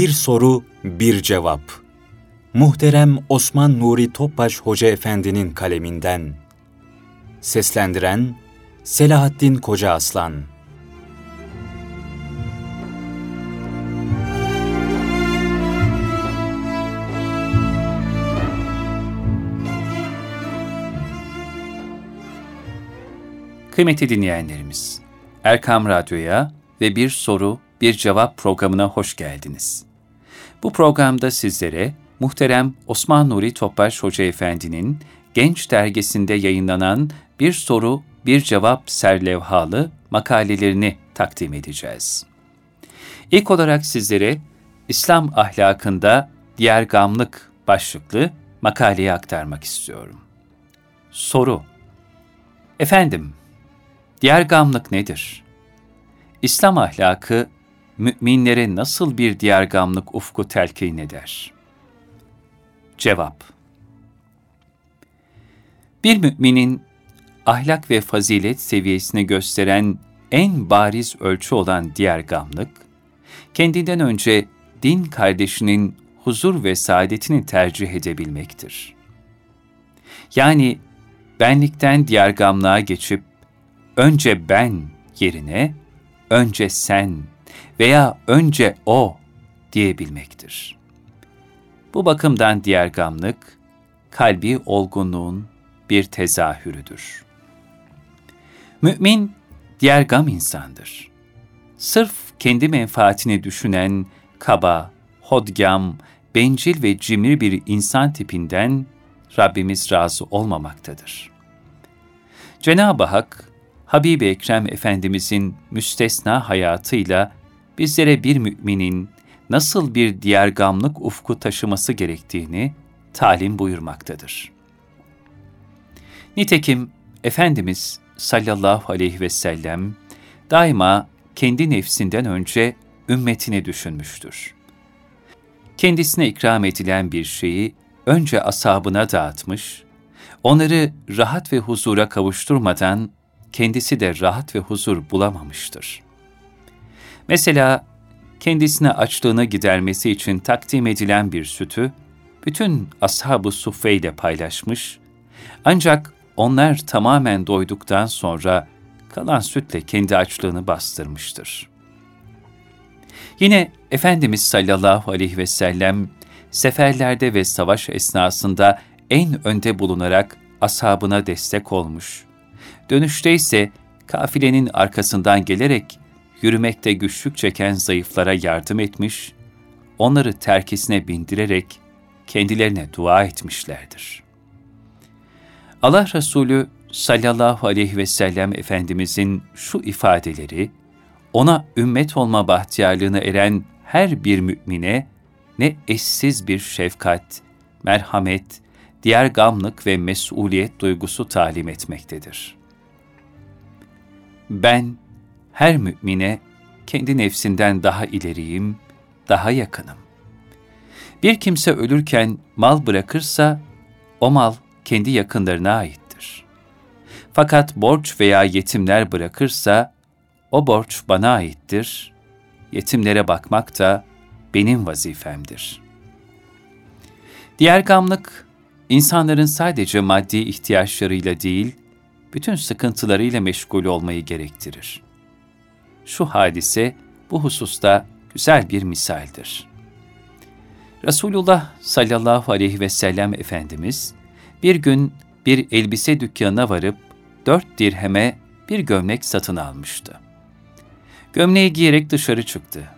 Bir soru, bir cevap. Muhterem Osman Nuri Topbaş Hoca Efendi'nin kaleminden. Seslendiren Selahattin Koca Aslan. Kıymetli dinleyenlerimiz, Erkam Radyo'ya ve Bir Soru, Bir Cevap programına hoş geldiniz. Bu programda sizlere muhterem Osman Nuri Topbaş Hoca Efendi'nin Genç Dergisi'nde yayınlanan Bir Soru, Bir Cevap serlevhalı makalelerini takdim edeceğiz. İlk olarak sizlere İslam ahlakında diğer gamlık başlıklı makaleyi aktarmak istiyorum. Soru Efendim, diğer gamlık nedir? İslam ahlakı müminlere nasıl bir diyargamlık ufku telkin eder? Cevap Bir müminin ahlak ve fazilet seviyesini gösteren en bariz ölçü olan diyargamlık, kendinden önce din kardeşinin huzur ve saadetini tercih edebilmektir. Yani benlikten diyargamlığa geçip önce ben yerine önce sen veya önce o diyebilmektir. Bu bakımdan diğer gamlık, kalbi olgunluğun bir tezahürüdür. Mümin, diğer gam insandır. Sırf kendi menfaatini düşünen, kaba, hodgam, bencil ve cimri bir insan tipinden Rabbimiz razı olmamaktadır. Cenab-ı Hak, Habib-i Ekrem Efendimizin müstesna hayatıyla bizlere bir müminin nasıl bir diğer gamlık ufku taşıması gerektiğini talim buyurmaktadır. Nitekim Efendimiz sallallahu aleyhi ve sellem daima kendi nefsinden önce ümmetini düşünmüştür. Kendisine ikram edilen bir şeyi önce asabına dağıtmış, onları rahat ve huzura kavuşturmadan kendisi de rahat ve huzur bulamamıştır. Mesela kendisine açlığını gidermesi için takdim edilen bir sütü, bütün ashab-ı suffe ile paylaşmış, ancak onlar tamamen doyduktan sonra kalan sütle kendi açlığını bastırmıştır. Yine Efendimiz sallallahu aleyhi ve sellem, seferlerde ve savaş esnasında en önde bulunarak ashabına destek olmuş. Dönüşte ise kafilenin arkasından gelerek yürümekte güçlük çeken zayıflara yardım etmiş, onları terkisine bindirerek kendilerine dua etmişlerdir. Allah Resulü sallallahu aleyhi ve sellem Efendimizin şu ifadeleri, ona ümmet olma bahtiyarlığına eren her bir mümine ne eşsiz bir şefkat, merhamet, diğer gamlık ve mesuliyet duygusu talim etmektedir. Ben, her mümine kendi nefsinden daha ileriyim, daha yakınım. Bir kimse ölürken mal bırakırsa, o mal kendi yakınlarına aittir. Fakat borç veya yetimler bırakırsa, o borç bana aittir, yetimlere bakmak da benim vazifemdir. Diğer gamlık, insanların sadece maddi ihtiyaçlarıyla değil, bütün sıkıntılarıyla meşgul olmayı gerektirir. Şu hadise bu hususta güzel bir misaldir. Resulullah sallallahu aleyhi ve sellem Efendimiz bir gün bir elbise dükkanına varıp dört dirheme bir gömlek satın almıştı. Gömleği giyerek dışarı çıktı.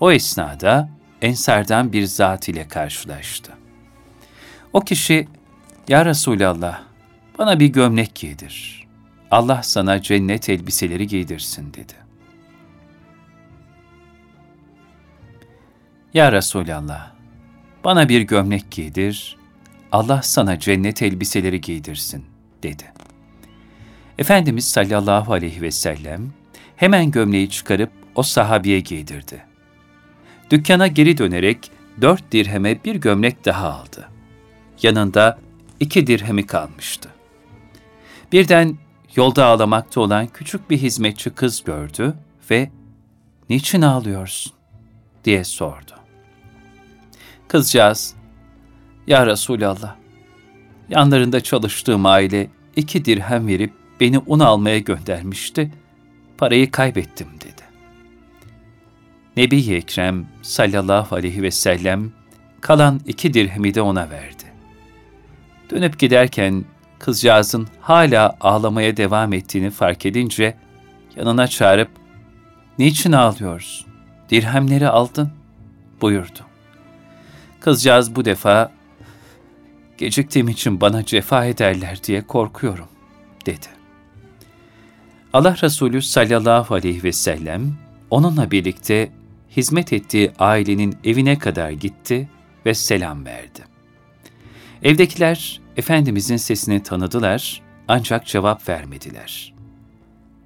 O esnada Ensardan bir zat ile karşılaştı. O kişi, ''Ya Resulallah, bana bir gömlek giydir. Allah sana cennet elbiseleri giydirsin.'' dedi. ''Ya Resulallah, bana bir gömlek giydir, Allah sana cennet elbiseleri giydirsin.'' dedi. Efendimiz sallallahu aleyhi ve sellem hemen gömleği çıkarıp o sahabiye giydirdi. Dükkana geri dönerek dört dirheme bir gömlek daha aldı. Yanında iki dirhemi kalmıştı. Birden yolda ağlamakta olan küçük bir hizmetçi kız gördü ve ''Niçin ağlıyorsun?'' diye sordu. Kızcağız, ''Ya Resulallah, yanlarında çalıştığım aile iki dirhem verip beni un almaya göndermişti, parayı kaybettim.'' dedi. Nebi Ekrem sallallahu aleyhi ve sellem kalan iki dirhemi de ona verdi. Dönüp giderken kızcağızın hala ağlamaya devam ettiğini fark edince yanına çağırıp ''Niçin ağlıyorsun? Dirhemleri aldın.'' buyurdu. Kızcağız bu defa ''Geciktiğim için bana cefa ederler diye korkuyorum.'' dedi. Allah Resulü sallallahu aleyhi ve sellem onunla birlikte hizmet ettiği ailenin evine kadar gitti ve selam verdi. Evdekiler Efendimizin sesini tanıdılar ancak cevap vermediler.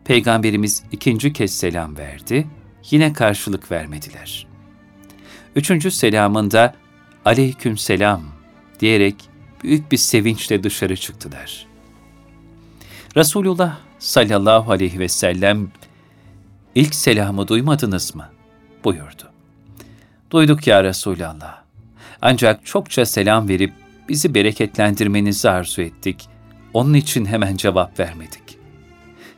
Peygamberimiz ikinci kez selam verdi, yine karşılık vermediler. Üçüncü selamında aleyküm selam diyerek büyük bir sevinçle dışarı çıktılar. Resulullah sallallahu aleyhi ve sellem ilk selamı duymadınız mı? buyurdu. Duyduk ya Resulallah. Ancak çokça selam verip bizi bereketlendirmenizi arzu ettik. Onun için hemen cevap vermedik.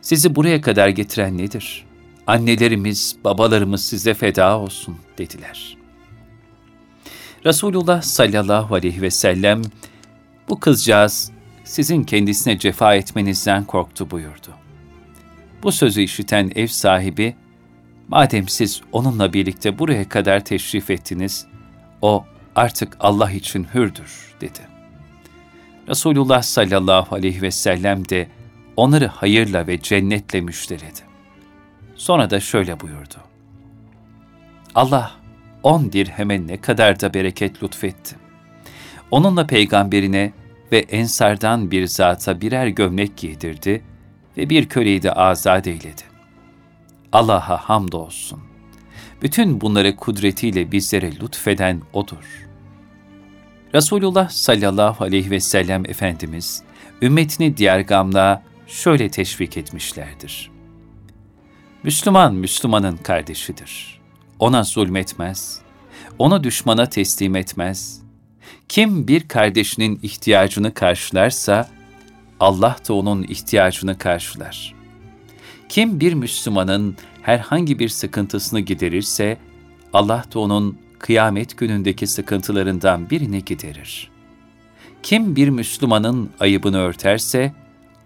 Sizi buraya kadar getiren nedir? Annelerimiz, babalarımız size feda olsun dediler. Resulullah sallallahu aleyhi ve sellem bu kızcağız sizin kendisine cefa etmenizden korktu buyurdu. Bu sözü işiten ev sahibi, madem siz onunla birlikte buraya kadar teşrif ettiniz, o artık Allah için hürdür dedi. Resulullah sallallahu aleyhi ve sellem de onları hayırla ve cennetle müjdeledi. Sonra da şöyle buyurdu. Allah on dirheme ne kadar da bereket lütfetti. Onunla peygamberine ve ensardan bir zata birer gömlek giydirdi ve bir köleyi de azat eyledi. Allah'a hamdolsun. Bütün bunları kudretiyle bizlere lütfeden O'dur. Resulullah sallallahu aleyhi ve sellem Efendimiz, ümmetini diğer gamla şöyle teşvik etmişlerdir. Müslüman, Müslümanın kardeşidir. Ona zulmetmez, onu düşmana teslim etmez. Kim bir kardeşinin ihtiyacını karşılarsa, Allah da onun ihtiyacını karşılar. Kim bir Müslümanın herhangi bir sıkıntısını giderirse, Allah da onun kıyamet günündeki sıkıntılarından birini giderir. Kim bir Müslümanın ayıbını örterse,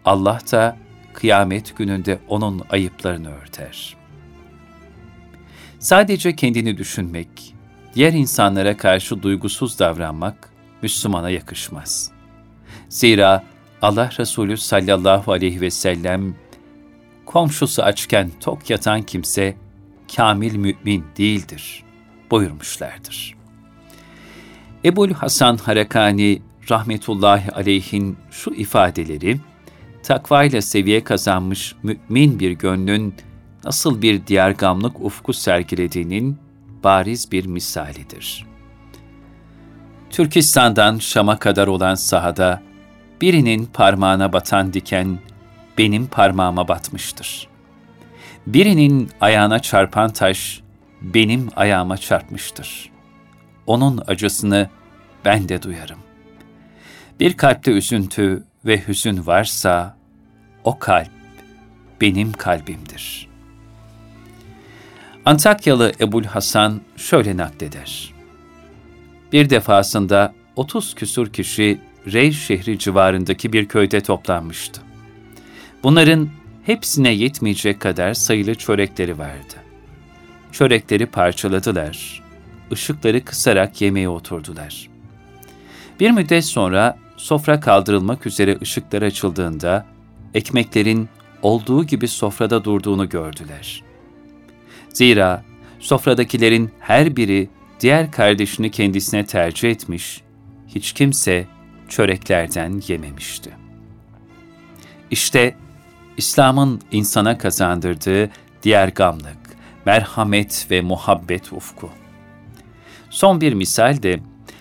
Allah da kıyamet gününde onun ayıplarını örter. Sadece kendini düşünmek, diğer insanlara karşı duygusuz davranmak Müslümana yakışmaz. Zira Allah Resulü sallallahu aleyhi ve sellem, komşusu açken tok yatan kimse, kamil mümin değildir buyurmuşlardır. Ebul Hasan Harakani rahmetullahi aleyhin şu ifadeleri, takvayla seviye kazanmış mümin bir gönlün nasıl bir diyargamlık ufku sergilediğinin bariz bir misalidir. Türkistan'dan Şam'a kadar olan sahada birinin parmağına batan diken benim parmağıma batmıştır. Birinin ayağına çarpan taş benim ayağıma çarpmıştır. Onun acısını ben de duyarım. Bir kalpte üzüntü ve hüzün varsa, o kalp benim kalbimdir. Antakyalı Ebul Hasan şöyle nakleder. Bir defasında 30 küsur kişi Rey şehri civarındaki bir köyde toplanmıştı. Bunların hepsine yetmeyecek kadar sayılı çörekleri vardı. Çörekleri parçaladılar, ışıkları kısarak yemeğe oturdular. Bir müddet sonra sofra kaldırılmak üzere ışıklar açıldığında ekmeklerin olduğu gibi sofrada durduğunu gördüler. Zira sofradakilerin her biri diğer kardeşini kendisine tercih etmiş, hiç kimse çöreklerden yememişti. İşte İslam'ın insana kazandırdığı diğer gamlık, merhamet ve muhabbet ufku. Son bir misal de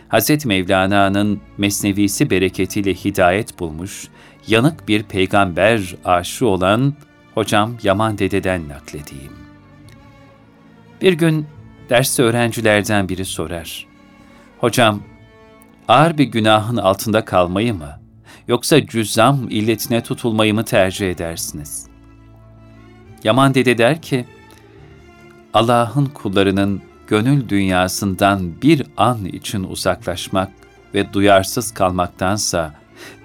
Hz. Mevlana'nın mesnevisi bereketiyle hidayet bulmuş, yanık bir peygamber aşığı olan hocam Yaman Dede'den nakledeyim. Bir gün derste öğrencilerden biri sorar. Hocam, ağır bir günahın altında kalmayı mı, yoksa cüzzam illetine tutulmayı mı tercih edersiniz? Yaman dede der ki, Allah'ın kullarının gönül dünyasından bir an için uzaklaşmak ve duyarsız kalmaktansa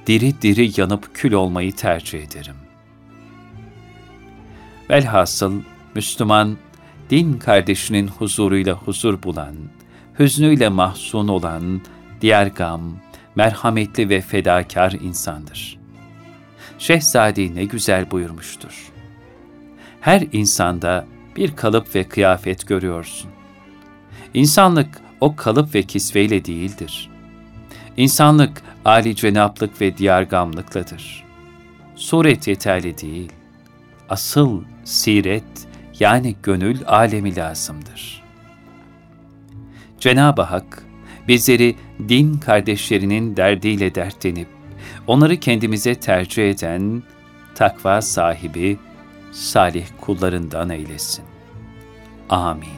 diri diri yanıp kül olmayı tercih ederim. Velhasıl Müslüman, din kardeşinin huzuruyla huzur bulan, hüznüyle mahzun olan, diğer gam, merhametli ve fedakar insandır. Şehzadi ne güzel buyurmuştur. Her insanda bir kalıp ve kıyafet görüyorsun. İnsanlık o kalıp ve kisveyle değildir. İnsanlık âli cenaplık ve diyargamlıkladır. Suret yeterli değil. Asıl siret yani gönül alemi lazımdır. Cenab-ı Hak bizleri din kardeşlerinin derdiyle dertlenip onları kendimize tercih eden takva sahibi salih kullarından eylesin. Amin.